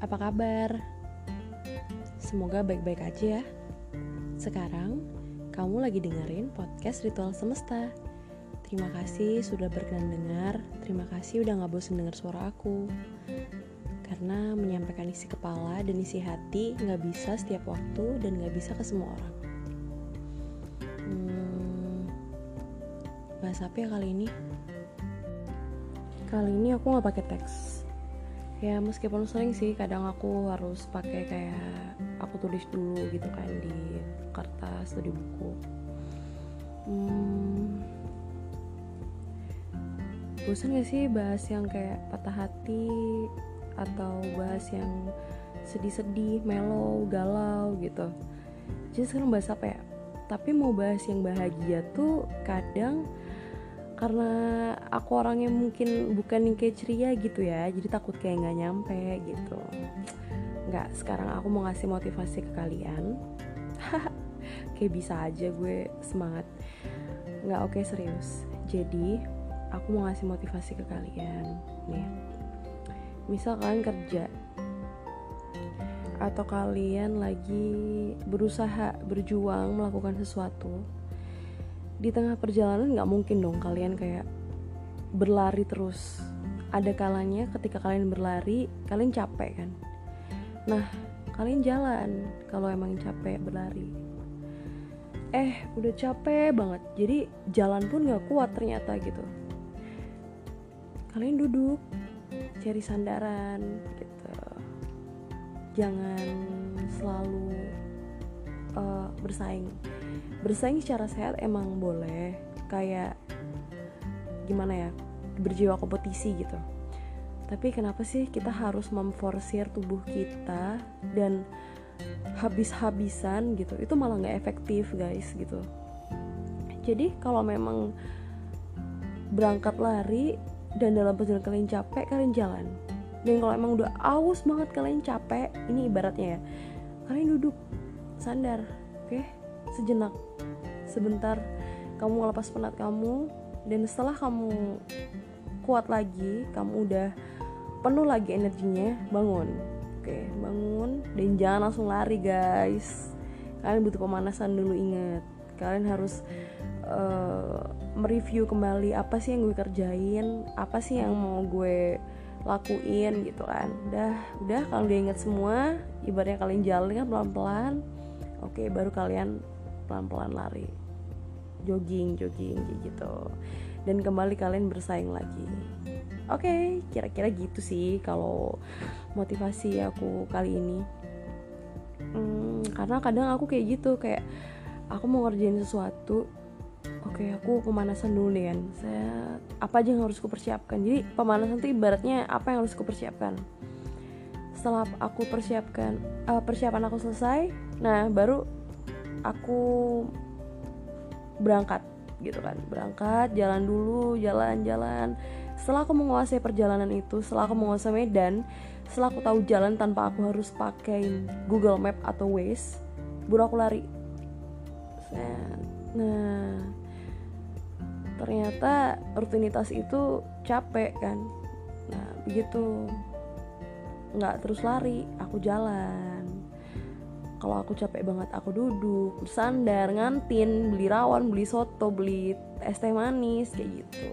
apa kabar? Semoga baik-baik aja ya. Sekarang, kamu lagi dengerin podcast Ritual Semesta. Terima kasih sudah berkenan dengar. Terima kasih udah gak bosen denger suara aku. Karena menyampaikan isi kepala dan isi hati gak bisa setiap waktu dan gak bisa ke semua orang. Hmm, bahas apa ya kali ini? Kali ini aku gak pakai teks. Ya meskipun sering sih, kadang aku harus pakai kayak aku tulis dulu gitu kan di kertas atau di buku. Hmm, bosan gak sih bahas yang kayak patah hati atau bahas yang sedih-sedih, mellow, galau gitu? Jadi sekarang bahas apa ya? Tapi mau bahas yang bahagia tuh kadang karena aku orangnya mungkin bukan yang kayak ceria gitu ya jadi takut kayak nggak nyampe gitu. Nggak sekarang aku mau ngasih motivasi ke kalian. Kayak bisa aja gue semangat. Nggak oke okay, serius. Jadi aku mau ngasih motivasi ke kalian nih. Misal kalian kerja atau kalian lagi berusaha berjuang melakukan sesuatu di tengah perjalanan nggak mungkin dong kalian kayak berlari terus. Ada kalanya ketika kalian berlari kalian capek kan? Nah kalian jalan kalau emang capek berlari. Eh udah capek banget. Jadi jalan pun nggak kuat ternyata gitu. Kalian duduk cari sandaran gitu. Jangan selalu uh, bersaing bersaing secara sehat emang boleh. Kayak gimana ya berjiwa kompetisi gitu. Tapi kenapa sih kita harus memforsir tubuh kita dan habis-habisan gitu? Itu malah nggak efektif guys gitu. Jadi kalau memang berangkat lari dan dalam perjalanan kalian capek kalian jalan. Dan kalau emang udah aus banget kalian capek ini ibaratnya ya kalian duduk sandar oke? okay? Sejenak. Sebentar kamu lepas penat kamu dan setelah kamu kuat lagi kamu udah penuh lagi energinya bangun. Oke bangun dan jangan langsung lari guys. Kalian butuh pemanasan dulu inget kalian harus uh, mereview kembali apa sih yang gue kerjain apa sih yang mau gue lakuin gitu kan. Udah udah kalau udah inget semua ibaratnya kalian jalan kan pelan pelan oke baru kalian pelan pelan lari. Jogging jogging gitu. Dan kembali kalian bersaing lagi. Oke kira-kira gitu sih kalau motivasi aku kali ini. Hmm, karena kadang aku kayak gitu kayak aku mau ngerjain sesuatu oke aku pemanasan dulu nih kan. Saya apa aja yang harus kupersiapkan? Jadi pemanasan itu ibaratnya apa yang harus kupersiapkan? Setelah aku persiapkan uh, persiapan aku selesai nah baru aku berangkat gitu kan. Berangkat jalan dulu jalan-jalan setelah aku menguasai perjalanan itu setelah aku menguasai medan setelah aku tahu jalan tanpa aku harus pakai Google Map atau Waze baru aku lari. Nah ternyata rutinitas itu capek kan. Nah begitu. Nggak terus lari aku jalan kalau aku capek banget aku duduk bersandar ngantin beli rawon beli soto beli es teh manis kayak gitu.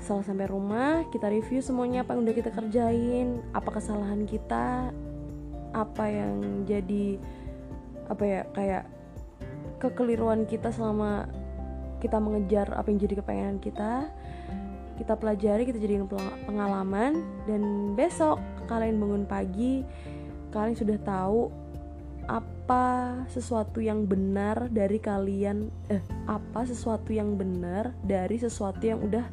Setelah sampai rumah kita review semuanya apa yang udah kita kerjain apa kesalahan kita apa yang jadi apa ya kayak kekeliruan kita selama kita mengejar apa yang jadi kepengenan kita. Kita pelajari kita jadikan pengalaman dan besok kalian bangun pagi kalian sudah tahu apa sesuatu yang benar dari kalian eh apa sesuatu yang benar dari sesuatu yang udah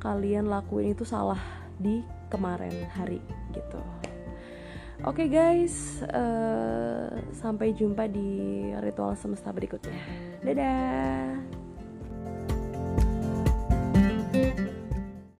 kalian lakuin itu salah di kemarin hari gitu Oke okay guys, uh, sampai jumpa di ritual semesta berikutnya. Dadah.